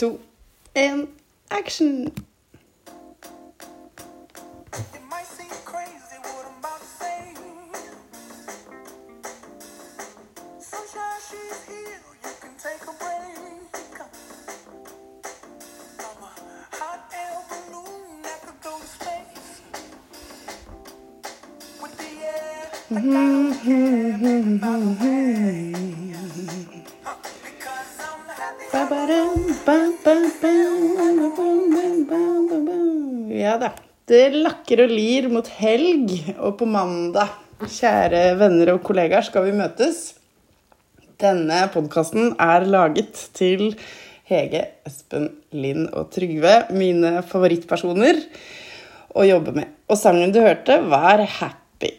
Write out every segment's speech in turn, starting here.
to, én, action! Lakker og lir mot helg, og på mandag, kjære venner og kollegaer, skal vi møtes. Denne podkasten er laget til Hege, Espen, Linn og Trygve, mine favorittpersoner å jobbe med. Og sangen du hørte, var Happy.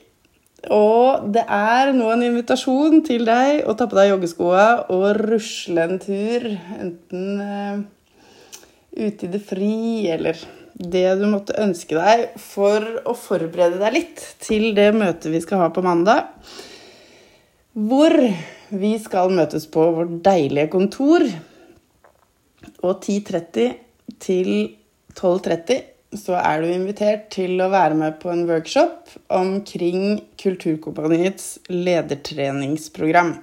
Og det er nå en invitasjon til deg å ta på deg joggeskoa og rusle en tur, enten eh, ute i det fri eller det du måtte ønske deg, for å forberede deg litt til det møtet vi skal ha på mandag. Hvor vi skal møtes på vårt deilige kontor. Og 10.30 til 12.30 så er du invitert til å være med på en workshop omkring Kulturkompaniets ledertreningsprogram.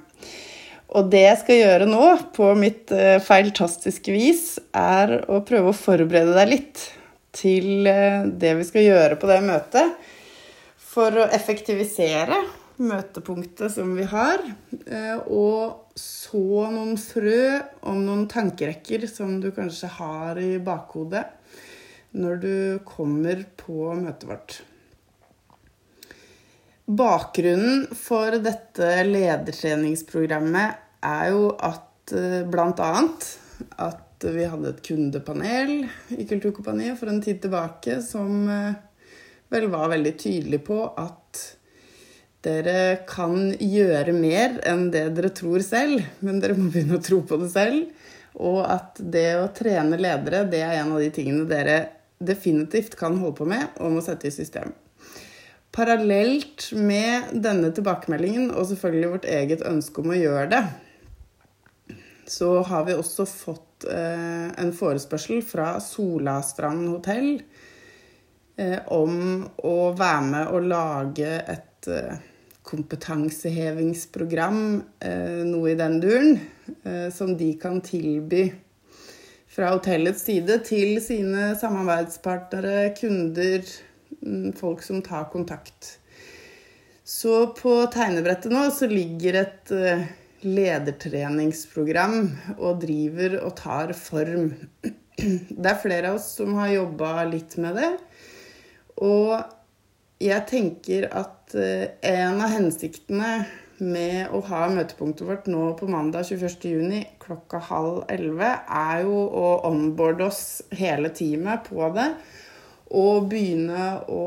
Og det jeg skal gjøre nå, på mitt eh, feiltastiske vis, er å prøve å forberede deg litt til eh, det vi skal gjøre på det møtet. For å effektivisere møtepunktet som vi har, eh, og så noen frø om noen tankerekker som du kanskje har i bakhodet når du kommer på møtet vårt. Bakgrunnen for dette ledertreningsprogrammet er jo at bl.a. blant annet at vi hadde et kundepanel i Kulturkompaniet for en tid tilbake som eh, vel var veldig tydelig på at dere kan gjøre mer enn det dere tror selv, men dere må begynne å tro på det selv. Og at det å trene ledere, det er en av de tingene dere definitivt kan holde på med og må sette i system. Parallelt med denne tilbakemeldingen og selvfølgelig vårt eget ønske om å gjøre det, så har vi også fått eh, en forespørsel fra Solastrand hotell eh, om å være med og lage et eh, kompetansehevingsprogram, eh, noe i den duren, eh, som de kan tilby fra hotellets side til sine samarbeidspartnere, kunder, mm, folk som tar kontakt. Så på tegnebrettet nå så ligger et eh, ledertreningsprogram og driver og tar form. Det er flere av oss som har jobba litt med det. Og jeg tenker at eh, en av hensiktene med å ha møtepunktet vårt nå på mandag 21.6 klokka halv elleve, er jo å onboarde oss hele teamet på det. Og begynne å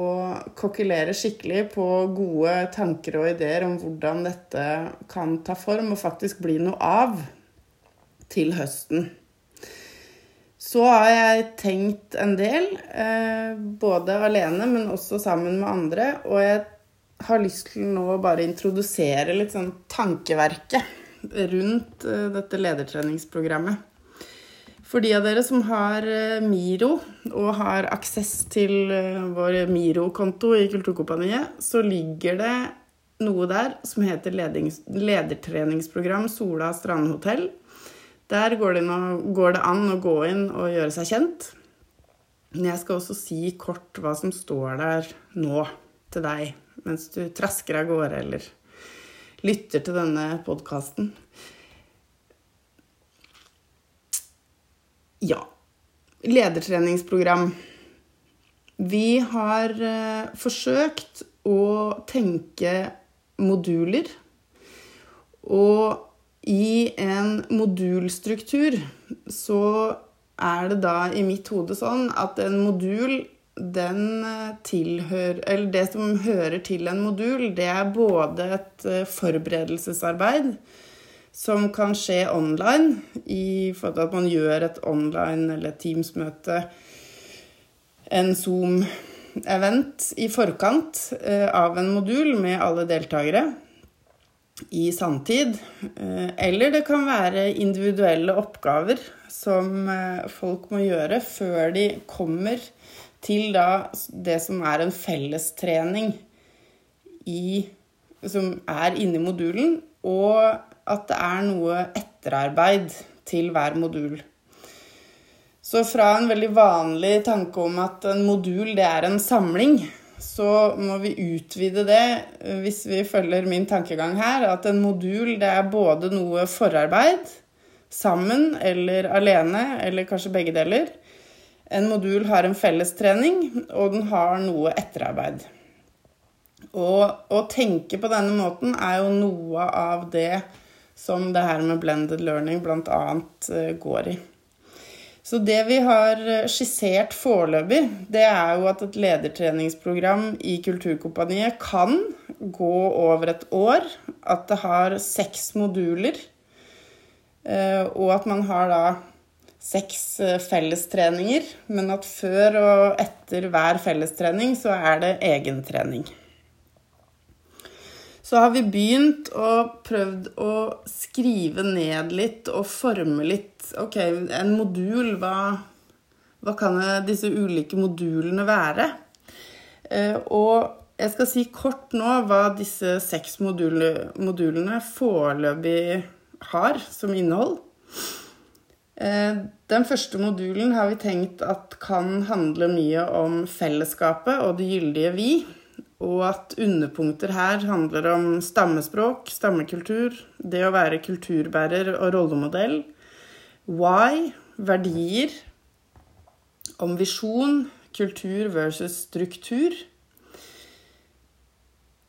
kokkelere skikkelig på gode tanker og ideer om hvordan dette kan ta form og faktisk bli noe av til høsten. Så har jeg tenkt en del, eh, både alene, men også sammen med andre. Og jeg har lyst til nå å bare introdusere litt sånn tankeverket rundt eh, dette ledertreningsprogrammet. For de av dere som har eh, Miro og har aksess til eh, vår Miro-konto i Kulturkompaniet, så ligger det noe der som heter ledertreningsprogram Sola Strandhotell. Der går det, an, går det an å gå inn og gjøre seg kjent. Men jeg skal også si kort hva som står der nå til deg, mens du trasker av gårde eller lytter til denne podkasten. Ja. Ledertreningsprogram. Vi har eh, forsøkt å tenke moduler. Og i en modulstruktur så er det da i mitt hode sånn at en modul den eh, tilhører Eller det som hører til en modul, det er både et eh, forberedelsesarbeid som kan skje online, i forhold til at man gjør et online eller Teams-møte, en Zoom-event i forkant eh, av en modul med alle deltakere i sanntid. Eh, Eller det kan være individuelle oppgaver som eh, folk må gjøre før de kommer til da det som er en fellestrening i, som er inni modulen, og at det er noe etterarbeid til hver modul. Så fra en veldig vanlig tanke om at en modul det er en samling, så må vi utvide det eh, hvis vi følger min tankegang her. At en modul det er både noe forarbeid, sammen eller alene, eller kanskje begge deler. En modul har en fellestrening, og den har noe etterarbeid. Og å tenke på denne måten er jo noe av det som det her med blended learning bl.a. går i. Så det vi har skissert foreløpig, det er jo at et ledertreningsprogram i Kulturkompaniet kan gå over et år. At det har seks moduler. eh, Og at man har da seks eh, fellestreninger. Men at før og etter hver fellestrening så er det egentrening. Så har vi begynt og prøvd å skrive ned litt og forme litt Ok, en modul, hva, hva kan disse ulike modulene være? Eh, Og jeg skal si kort nå hva disse seks modulene, modulene foreløpig har som innhold. Eh, Den første modulen har vi tenkt at kan handle mye om fellesskapet og det gyldige vi. Og at underpunkter her handler om stammespråk, stammekultur, det å være kulturbærer og rollemodell, why, verdier, om visjon, kultur versus struktur.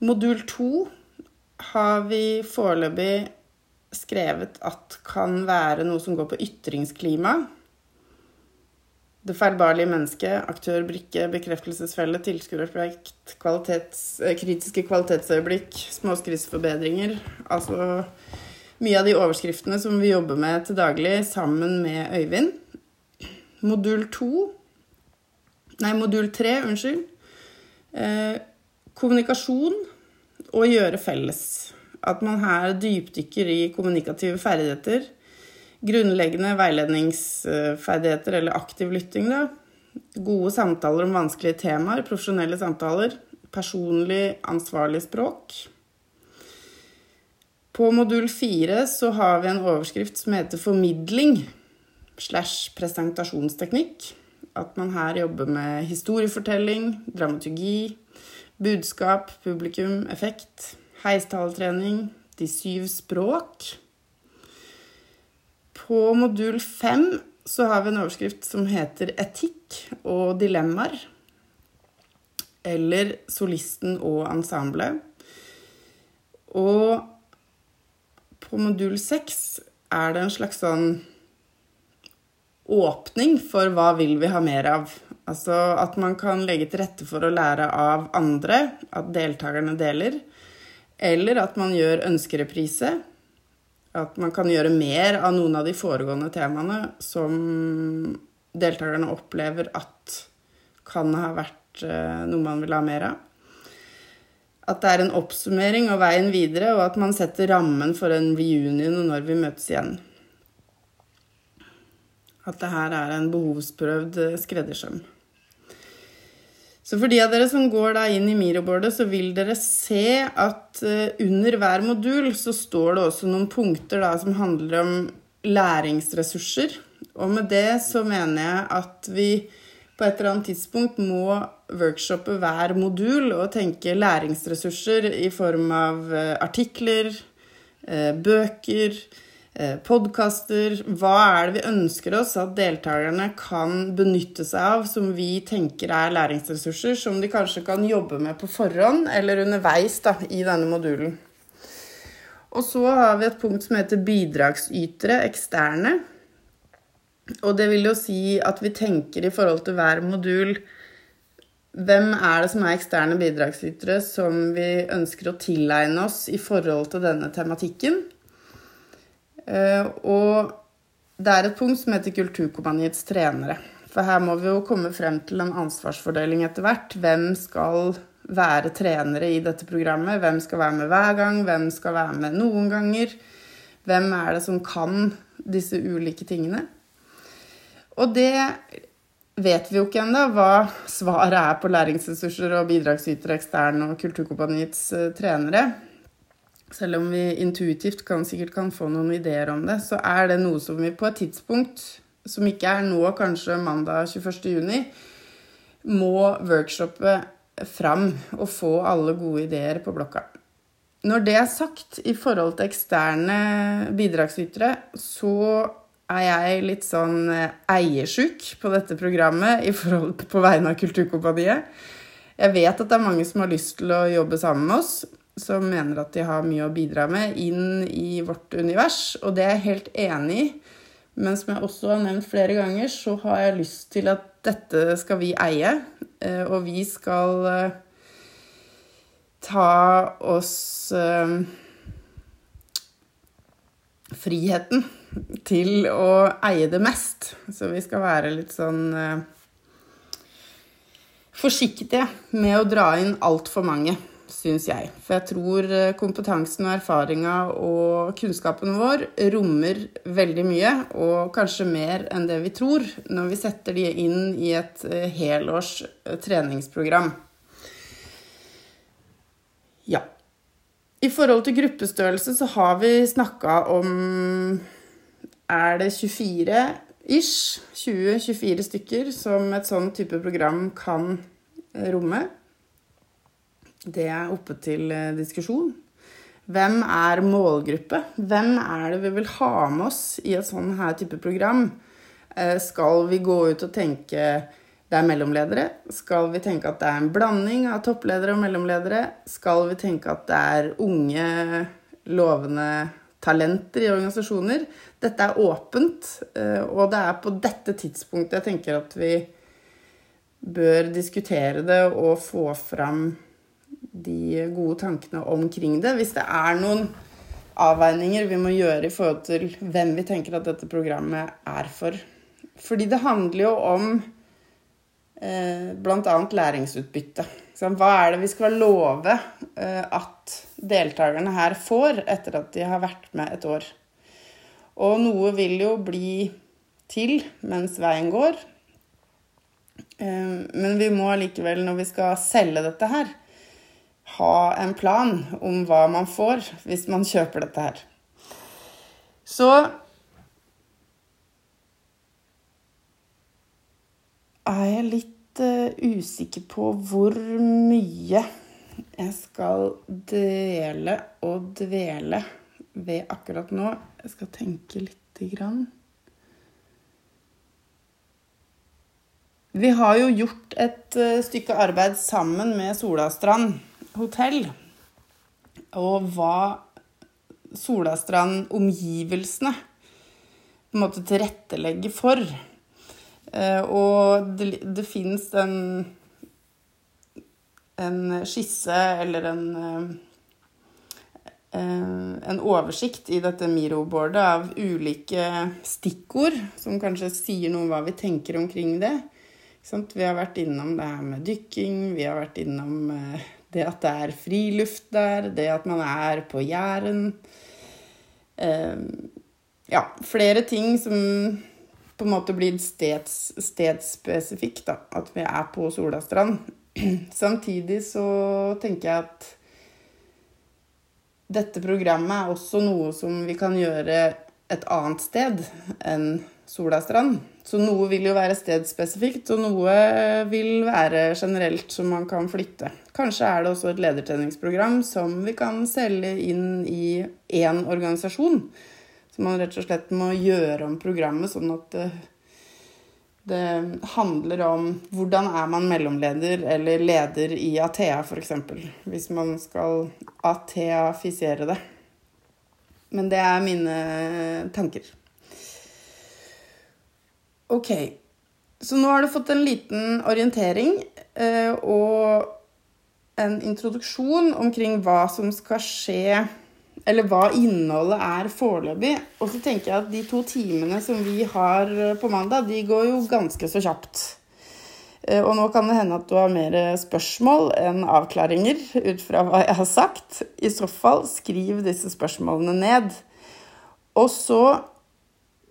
Modul to har vi foreløpig skrevet at kan være noe som går på ytringsklima. Det feilbarlige mennesket, aktør, brikke, bekreftelsesfelle, tilskuerobjekt, kvalitets, eh, kritiske kvalitetsøyeblikk, småskrittsforbedringer. Altså mye av de overskriftene som vi jobber med til daglig sammen med Øyvind. Modul to Nei, modul tre, unnskyld. Eh, kommunikasjon og gjøre felles. At man her dypdykker i kommunikative ferdigheter grunnleggende veiledningsferdigheter eller aktiv lytting, da. Gode samtaler om vanskelige temaer, profesjonelle samtaler, personlig ansvarlig språk. På modul fire så har vi en overskrift som heter formidling slash presentasjonsteknikk. At man her jobber med historiefortelling, dramaturgi, budskap, publikum, effekt, heistaletrening, de syv språk. På modul fem så har vi en overskrift som heter etikk og dilemmaer. Eller solisten og ensemblet. Og på modul seks er det en slags sånn åpning for hva vil vi ha mer av. Altså at man kan legge til rette for å lære av andre, at deltakerne deler. Eller at man gjør ønskereprise. At man kan gjøre mer av noen av de foregående temaene som deltakerne opplever at kan ha vært eh, noe man vil ha mer av. At det er en oppsummering og veien videre, og at man setter rammen for en reunion og når vi møtes igjen. At det her er en behovsprøvd eh, skreddersøm. Så for de av dere som går da inn i Miro-bordet, så vil dere se at eh, under hver modul så står det også noen punkter da som handler om læringsressurser. Og med det så mener jeg at vi på et eller annet tidspunkt må workshoppe hver modul og tenke læringsressurser i form av eh, artikler, eh, bøker, podkaster. Hva er det vi ønsker oss at deltakerne kan benytte seg av som vi tenker er læringsressurser, som de kanskje kan jobbe med på forhånd eller underveis da, i denne modulen. Og så har vi et punkt som heter bidragsytere, eksterne. Og det vil jo si at vi tenker i forhold til hver modul hvem er det som er eksterne bidragsytere som vi ønsker å tilegne oss i forhold til denne tematikken? Eh, og det er et punkt som heter Kulturkompaniets trenere. For her må vi jo komme frem til en ansvarsfordeling etter hvert. Hvem skal være trenere i dette programmet? Hvem skal være med hver gang? Hvem skal være med noen ganger? Hvem er det som kan disse ulike tingene? Og det vet vi jo ikke ennå, hva svaret er på læringsressurser og bidragsytere ekstern og Kulturkompaniets eh, trenere. Selv om vi intuitivt kan, sikkert kan få noen ideer om det, så er det noe som vi på et tidspunkt, som ikke er nå, kanskje mandag 21. juni, må workshoppe fram og få alle gode ideer på blokka. Når det er sagt, i forhold til eksterne bidragsytere, så er jeg litt sånn eh, eiersjuk på dette programmet i forhold, på vegne av Kulturkompaniet. Jeg vet at det er mange som har lyst til å jobbe sammen med oss, som mener at de har mye å bidra med inn i vårt univers, og det er jeg helt enig i. Men som jeg også har nevnt flere ganger, så har jeg lyst til at dette skal vi eie, eh, og vi skal eh, ta oss eh, friheten til å eie det mest. Så vi skal være litt sånn forsiktige med å dra inn altfor mange syns jeg. For jeg tror eh, kompetansen og erfaringa og kunnskapen vår rommer veldig mye, og kanskje mer enn det vi tror, når vi setter de inn i et eh, helårs eh, treningsprogram. Ja. I forhold til gruppestørrelse så har vi snakka om Er det 24 ish? 20-24 stykker som et sånn type program kan romme. Det er oppe til eh, diskusjon. Hvem er målgruppe? Hvem er det vi vil ha med oss i et sånn her type program? Eh, skal vi gå ut og tenke det er mellomledere? Skal vi tenke at det er en blanding av toppledere og mellomledere? Skal vi tenke at det er unge, lovende talenter i organisasjoner? Dette er åpent, eh, og det er på dette tidspunktet jeg tenker at vi bør diskutere det og få fram de gode tankene omkring det. Hvis det er noen avveininger vi må gjøre i forhold til hvem vi tenker at dette programmet er for. Fordi det handler jo om eh, bl.a. læringsutbytte. Hva er det vi skal love eh, at deltakerne her får etter at de har vært med et år? Og noe vil jo bli til mens veien går. Eh, men vi må allikevel, når vi skal selge dette her, ha en plan om hva man får hvis man kjøper dette her. Så er jeg litt uh, usikker på hvor mye jeg skal dele og dvele ved akkurat nå. Jeg skal tenke lite grann. Vi har jo gjort et uh, stykke arbeid sammen med Solastrand hotell, og hva Solastrand-omgivelsene på en måte tilrettelegger for. Eh, og det, det fins en, en skisse eller en eh, en oversikt i dette Miro-boardet av ulike stikkord som kanskje sier noe om hva vi tenker omkring det. Vi har vært innom det her med dykking, vi har vært innom eh, det at det er friluft der, det at man er på Jæren. Eh, ja, flere ting som på en måte blir steds, stedsspesifikt, da. At vi er på Solastrand. Samtidig så tenker jeg at dette programmet er også noe som vi kan gjøre et annet sted enn Solastrand. Så noe vil jo være stedsspesifikt, og noe vil være generelt som man kan flytte. Kanskje er det også et ledertreningsprogram som vi kan selge inn i én organisasjon. Så man rett og slett må gjøre om programmet sånn at det, det handler om hvordan er man mellomleder eller leder i Athea, f.eks. Hvis man skal ateafisere det. Men det er mine tanker. Ok, så nå har du fått en liten orientering eh, og en introduksjon omkring hva som skal skje, eller hva innholdet er foreløpig. Og så tenker jeg at de to timene som vi har på mandag, de går jo ganske så kjapt. Eh, og nå kan det hende at du har mer spørsmål enn avklaringer ut fra hva jeg har sagt. I så fall, skriv disse spørsmålene ned. Og så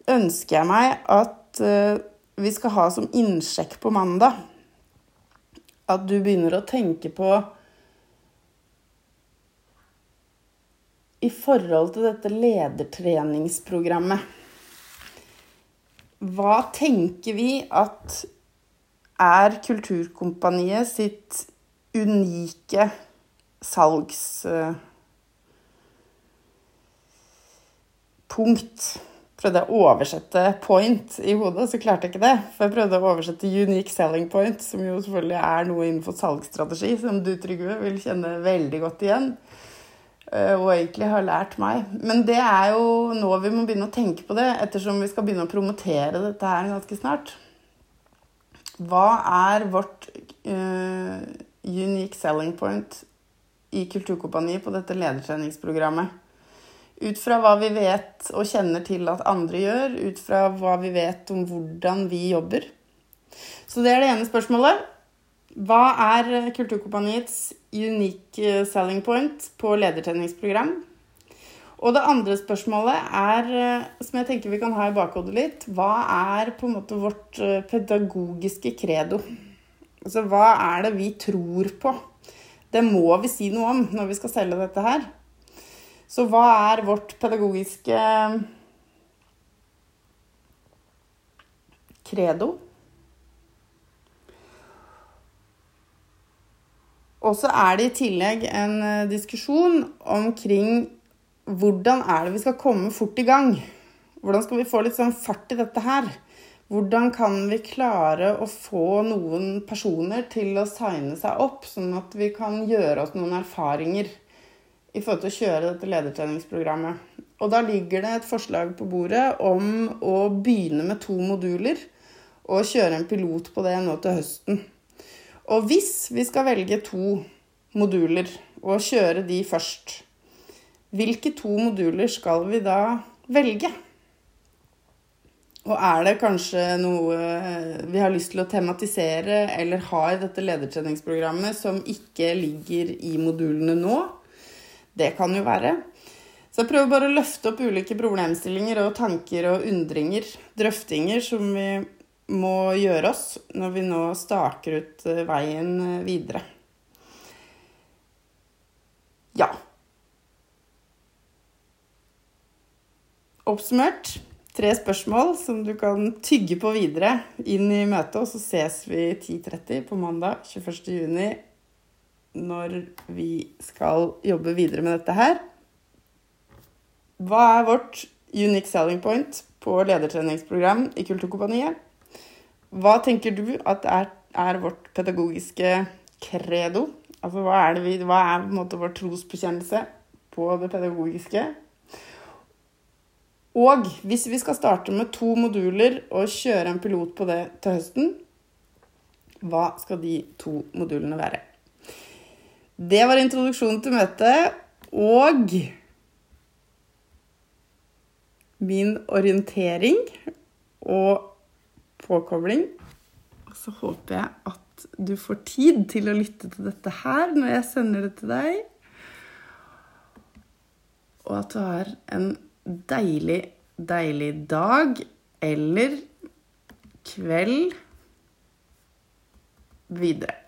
ønsker jeg meg at Eh, vi skal ha som innsjekk på mandag at du begynner å tenke på I forhold til dette ledertreningsprogrammet Hva tenker vi at er Kulturkompaniet sitt unike salgspunkt? Prøvde jeg å oversette 'point' i hodet, så klarte jeg ikke det. For jeg prøvde å oversette 'unique selling point', som jo selvfølgelig er noe innenfor salgsstrategi, som du, Trygve, vil kjenne veldig godt igjen. eh, Og egentlig har lært meg. Men det er jo nå vi må begynne å tenke på det, ettersom vi skal begynne å promotere dette her ganske snart. Hva er vårt uh, unique selling point i Kulturkompaniet på dette ledertreningsprogrammet? Ut fra hva vi vet og kjenner til at andre gjør, ut fra hva vi vet om hvordan vi jobber. Så det er det ene spørsmålet. Hva er Kulturkompaniets unique selling point på ledertreningsprogram? Og det andre spørsmålet er, eh, som jeg tenker vi kan ha i bakhodet litt, hva er på en måte vårt eh, pedagogiske credo? Altså hva er det vi tror på? Det må vi si noe om når vi skal selge dette her. Så hva er vårt pedagogiske credo? Og så er det i tillegg en eh, diskusjon omkring hvordan er det vi skal komme fort i gang? Hvordan skal vi få litt sånn fart i dette her? Hvordan kan vi klare å få noen personer til å signe seg opp, sånn at vi kan gjøre oss noen erfaringer i forhold til å kjøre dette ledertreningsprogrammet? Og da ligger det et forslag på bordet om å begynne med to moduler og kjøre en pilot på det nå til høsten. Og hvis vi skal velge to moduler og kjøre de først, hvilke to moduler skal vi da velge? Og er det kanskje noe vi har lyst til å tematisere eller har i dette ledertreningsprogrammet som ikke ligger i modulene nå? Det kan jo være. Så jeg prøver bare å løfte opp ulike problemstillinger og tanker og undringer, drøftinger, som vi må gjøre oss når vi nå staker ut eh, veien eh, videre. Ja. Oppsummert tre spørsmål som du kan tygge på videre inn i møtet, og så ses vi 10.30 på mandag 21.6 når vi skal jobbe videre med dette her. Hva er vårt unique selling point på ledertreningsprogram i Kulturkompaniet? Hva tenker du at er, er vårt pedagogiske credo? Altså hva er, vi, hva er måte vår trosbekjennelse på det pedagogiske? Og hvis vi skal starte med to moduler og kjøre en pilot på det til høsten, hva skal de to modulene være? Det var introduksjonen til møtet og min orientering og påkobling. Og så håper jeg at du får tid til å lytte til dette her når jeg sender det til deg. Og at du har en deilig, deilig dag eller kveld videre.